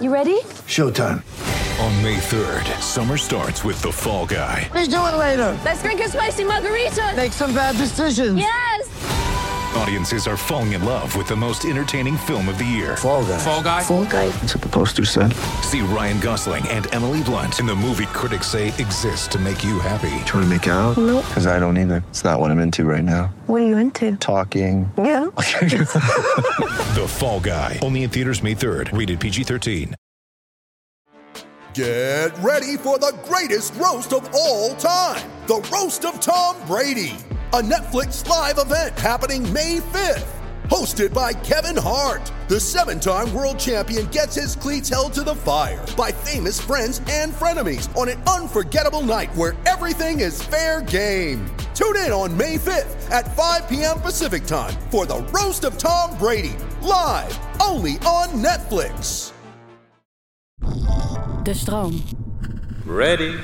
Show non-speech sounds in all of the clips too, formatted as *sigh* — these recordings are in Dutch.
You ready? Showtime. On May 3rd, summer starts with The Fall Guy. Let's do it later. Let's drink a spicy margarita. Make some bad decisions. Yes. Audiences are falling in love with the most entertaining film of the year. Fall guy. Fall guy. Fall guy. That's what the poster said. See Ryan Gosling and Emily Blunt in the movie critics say exists to make you happy. Trying to make it out? Nope. Because I don't either. It's not what I'm into right now. What are you into? Talking. Yeah. *laughs* The Fall Guy. Only in theaters May 3rd. Rated PG-13. Get ready for the greatest roast of all time the Roast of Tom Brady, a Netflix live event happening May 5th. Hosted by Kevin Hart, the seven time world champion gets his cleats held to the fire by famous friends and frenemies on an unforgettable night where everything is fair game. Tune in on May 5th at 5 p.m. Pacific time for the Roast of Tom Brady, live only on Netflix. De stroom. Ready.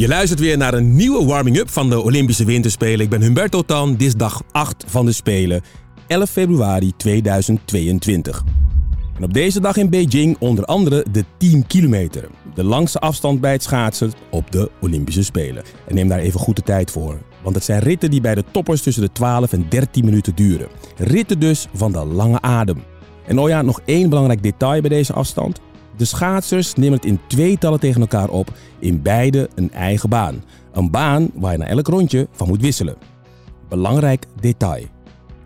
Je luistert weer naar een nieuwe warming-up van de Olympische Winterspelen. Ik ben Humberto Tan, dit is dag 8 van de Spelen, 11 februari 2022. En op deze dag in Beijing onder andere de 10 kilometer. De langste afstand bij het schaatsen op de Olympische Spelen. En neem daar even goed de tijd voor. Want het zijn ritten die bij de toppers tussen de 12 en 13 minuten duren. Ritten dus van de lange adem. En oh ja, nog één belangrijk detail bij deze afstand. De schaatsers nemen het in tweetallen tegen elkaar op, in beide een eigen baan. Een baan waar je na elk rondje van moet wisselen. Belangrijk detail.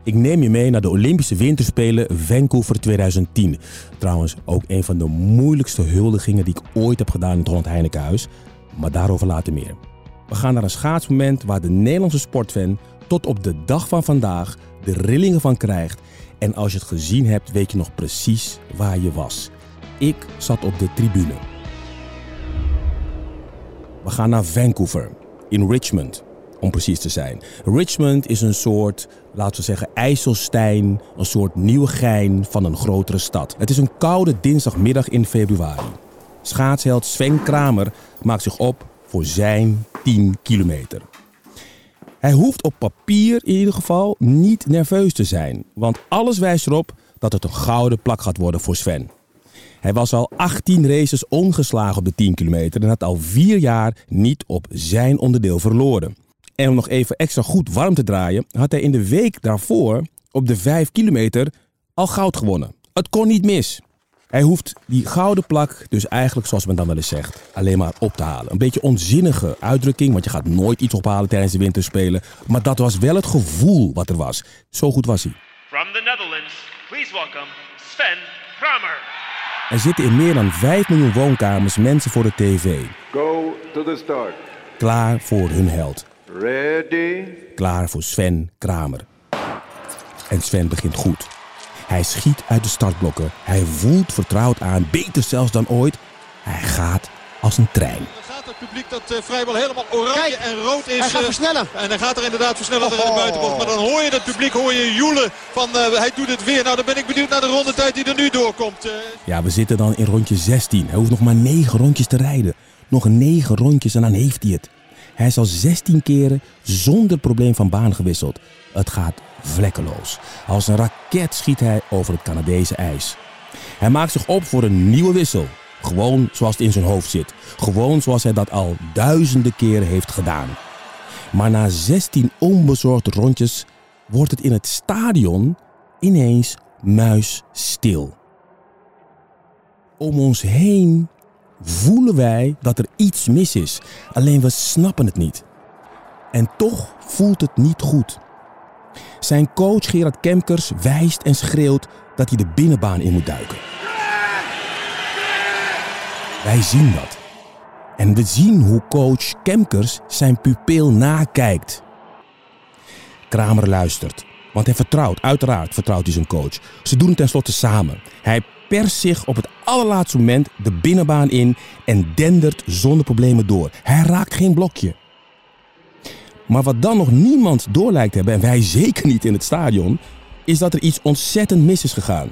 Ik neem je mee naar de Olympische Winterspelen Vancouver 2010. Trouwens ook een van de moeilijkste huldigingen die ik ooit heb gedaan in het Holland Heinekenhuis. Maar daarover later meer. We gaan naar een schaatsmoment waar de Nederlandse sportfan tot op de dag van vandaag de rillingen van krijgt. En als je het gezien hebt, weet je nog precies waar je was. Ik zat op de tribune. We gaan naar Vancouver, in Richmond, om precies te zijn. Richmond is een soort, laten we zeggen, IJsselstein, een soort Nieuwegein van een grotere stad. Het is een koude dinsdagmiddag in februari. Schaatsheld Sven Kramer maakt zich op voor zijn 10 kilometer. Hij hoeft op papier in ieder geval niet nerveus te zijn, want alles wijst erop dat het een gouden plak gaat worden voor Sven. Hij was al 18 races ongeslagen op de 10 kilometer en had al vier jaar niet op zijn onderdeel verloren. En om nog even extra goed warm te draaien, had hij in de week daarvoor op de 5 kilometer al goud gewonnen. Het kon niet mis. Hij hoeft die gouden plak dus eigenlijk, zoals men dan wel eens zegt, alleen maar op te halen. Een beetje onzinnige uitdrukking, want je gaat nooit iets ophalen tijdens de winterspelen. Maar dat was wel het gevoel wat er was. Zo goed was hij. From the Netherlands, please welcome Sven Kramer. Er zitten in meer dan 5 miljoen woonkamers mensen voor de tv. Go to the start. Klaar voor hun held. Ready. Klaar voor Sven Kramer. En Sven begint goed. Hij schiet uit de startblokken. Hij voelt vertrouwd aan, beter zelfs dan ooit. Hij gaat als een trein. Publiek dat eh, vrijwel helemaal oranje en rood is. hij gaat eh, versnellen. En hij gaat er inderdaad versnellen naar de buitenbocht. Maar dan hoor je het publiek, hoor je joelen van eh, hij doet het weer. Nou, dan ben ik benieuwd naar de rondetijd die er nu doorkomt. eh. Ja, we zitten dan in rondje 16. Hij hoeft nog maar 9 rondjes te rijden. Nog 9 rondjes en dan heeft hij het. Hij is al 16 keren zonder probleem van baan gewisseld. Het gaat vlekkeloos. Als een raket schiet hij over het Canadese ijs. Hij maakt zich op voor een nieuwe wissel. Gewoon zoals het in zijn hoofd zit. Gewoon zoals hij dat al duizenden keren heeft gedaan. Maar na 16 onbezorgde rondjes wordt het in het stadion ineens muisstil. Om ons heen voelen wij dat er iets mis is, alleen we snappen het niet. En toch voelt het niet goed. Zijn coach Gerard Kemkers wijst en schreeuwt dat hij de binnenbaan in moet duiken. Wij zien dat. En we zien hoe coach Kemkers zijn pupil nakijkt. Kramer luistert, want hij vertrouwt, uiteraard vertrouwt hij zijn coach. Ze doen het tenslotte samen. Hij perst zich op het allerlaatste moment de binnenbaan in en dendert zonder problemen door. Hij raakt geen blokje. Maar wat dan nog niemand door lijkt hebben, en wij *laughs* zeker niet in het stadion, is dat er iets ontzettend mis is gegaan.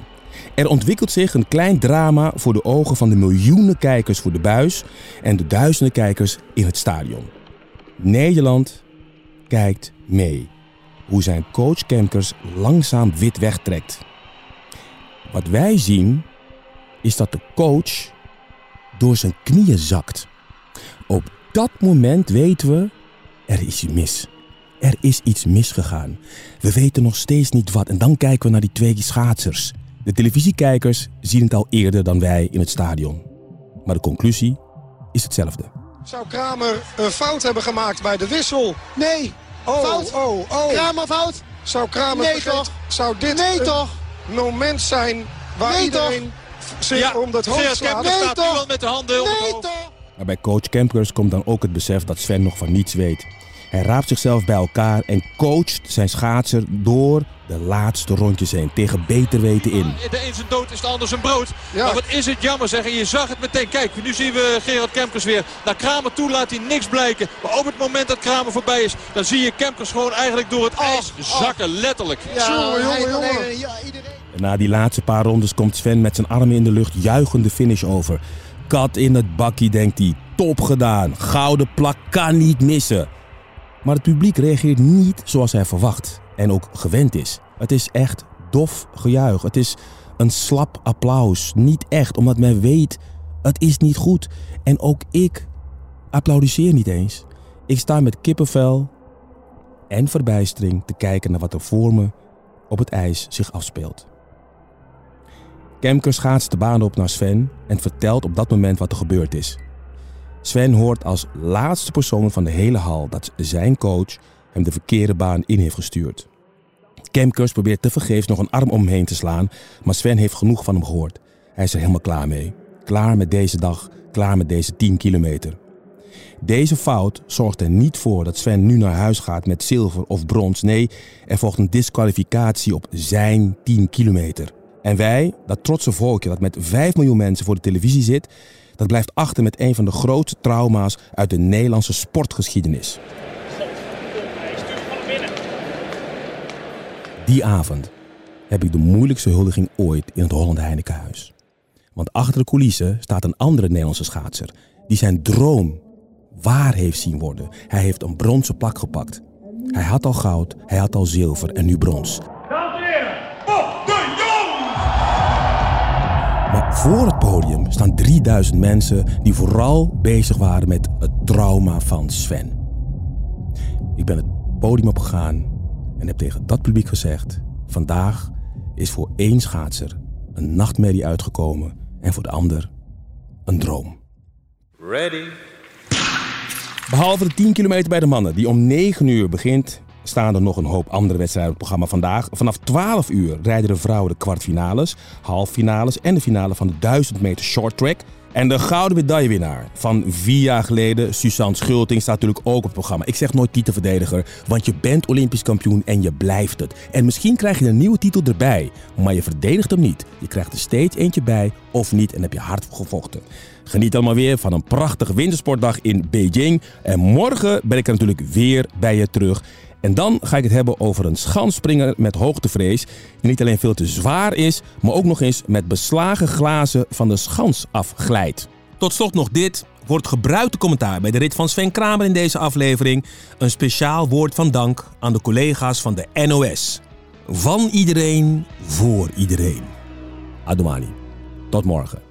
Er ontwikkelt zich een klein drama voor de ogen van de miljoenen kijkers voor de buis en de duizenden kijkers in het stadion. Nederland kijkt mee hoe zijn coach Kemkers langzaam wit wegtrekt. Wat wij zien is dat de coach door zijn knieën zakt. Op dat moment weten we, er is iets mis. Er is iets misgegaan. We weten nog steeds niet wat en dan kijken we naar die twee schaatsers. De televisiekijkers zien het al eerder dan wij in het stadion. Maar de conclusie is hetzelfde. Zou Kramer een fout hebben gemaakt bij de wissel? Nee. Oh, fout. oh, oh. Kramer fout. Zou Kramer Nee, toch? Zou dit Nee, een toch? moment zijn waar Nee, iedereen zich om dat hoofd slaat? Nee, staat toch? nu al met de handen Nee hoofd. toch? Maar bij coach Kempkers komt dan ook het besef dat Sven nog van niets weet. Hij raapt zichzelf bij elkaar en coacht zijn schaatser door de laatste rondjes heen. Tegen beter weten in. De een zijn dood is de ander zijn brood. Ja. Maar wat is het jammer zeg. En je zag het meteen. Kijk, nu zien we Gerard Kemkers weer. Naar Kramer toe laat hij niks blijken. Maar op het moment dat Kramer voorbij is... dan zie je Kemkers gewoon eigenlijk door het ijs zakken. Letterlijk. Ja, Jongen, ja, iedereen. En na die laatste paar rondes komt Sven met zijn armen in de lucht juichende finish over. Kat in het bakkie, denkt hij. Top gedaan. Gouden plak kan niet missen. Maar het publiek reageert niet zoals hij verwacht en ook gewend is. Het is echt dof gejuich. Het is een slap applaus. Niet echt, omdat men weet, het is niet goed. En ook ik applaudisseer niet eens. Ik sta met kippenvel en verbijstering te kijken naar wat er voor me op het ijs zich afspeelt. Kemker schaatst de baan op naar Sven en vertelt op dat moment wat er gebeurd is. Sven hoort als laatste persoon van de hele hal dat zijn coach hem de verkeerde baan in heeft gestuurd. Kemkers probeert tevergeefs nog een arm om hem heen te slaan, maar Sven heeft genoeg van hem gehoord. Hij is er helemaal klaar mee. Klaar met deze dag, klaar met deze 10 kilometer. Deze fout zorgt er niet voor dat Sven nu naar huis gaat met zilver of brons. Nee, er volgt een disqualificatie op zijn 10 kilometer. En wij, dat trotse volkje dat met 5 miljoen mensen voor de televisie zit, dat blijft achter met een van de grootste trauma's uit de Nederlandse sportgeschiedenis. Die avond heb ik de moeilijkste huldiging ooit in het Holland Heinekenhuis. Want achter de coulissen staat een andere Nederlandse schaatser die zijn droom waar heeft zien worden. Hij heeft een bronzen plak gepakt. Hij had al goud, hij had al zilver en nu brons. Maar voor het podium staan 3000 mensen die vooral bezig waren met het trauma van Sven. Ik ben het podium opgegaan en heb tegen dat publiek gezegd: vandaag is voor één schaatser een nachtmerrie uitgekomen en voor de ander een droom. Ready. Behalve de 10 kilometer bij de mannen, die om 9 uur begint, staan er nog een hoop andere wedstrijden op het programma vandaag. Vanaf 12 uur rijden de vrouwen de kwartfinales, halffinales en de finale van de 1000 meter short track. En de gouden medaillewinnaar van vier jaar geleden, Suzanne Schulting, staat natuurlijk ook op het programma. Ik zeg nooit titelverdediger, want je bent Olympisch kampioen en je blijft het. En misschien krijg je een nieuwe titel erbij, maar je verdedigt hem niet. Je krijgt er steeds eentje bij, of niet, en heb je hard gevochten. Geniet allemaal weer van een prachtige wintersportdag in Beijing. En morgen ben ik er natuurlijk weer bij je terug. En dan ga ik het hebben over een schansspringer met hoogtevrees. Die niet alleen veel te zwaar is, maar ook nog eens met beslagen glazen van de schans afglijdt. Tot slot nog dit. Het gebruikte commentaar bij de rit van Sven Kramer in deze aflevering. Een speciaal woord van dank aan de collega's van de NOS. Van iedereen, voor iedereen. Adomani. Tot morgen.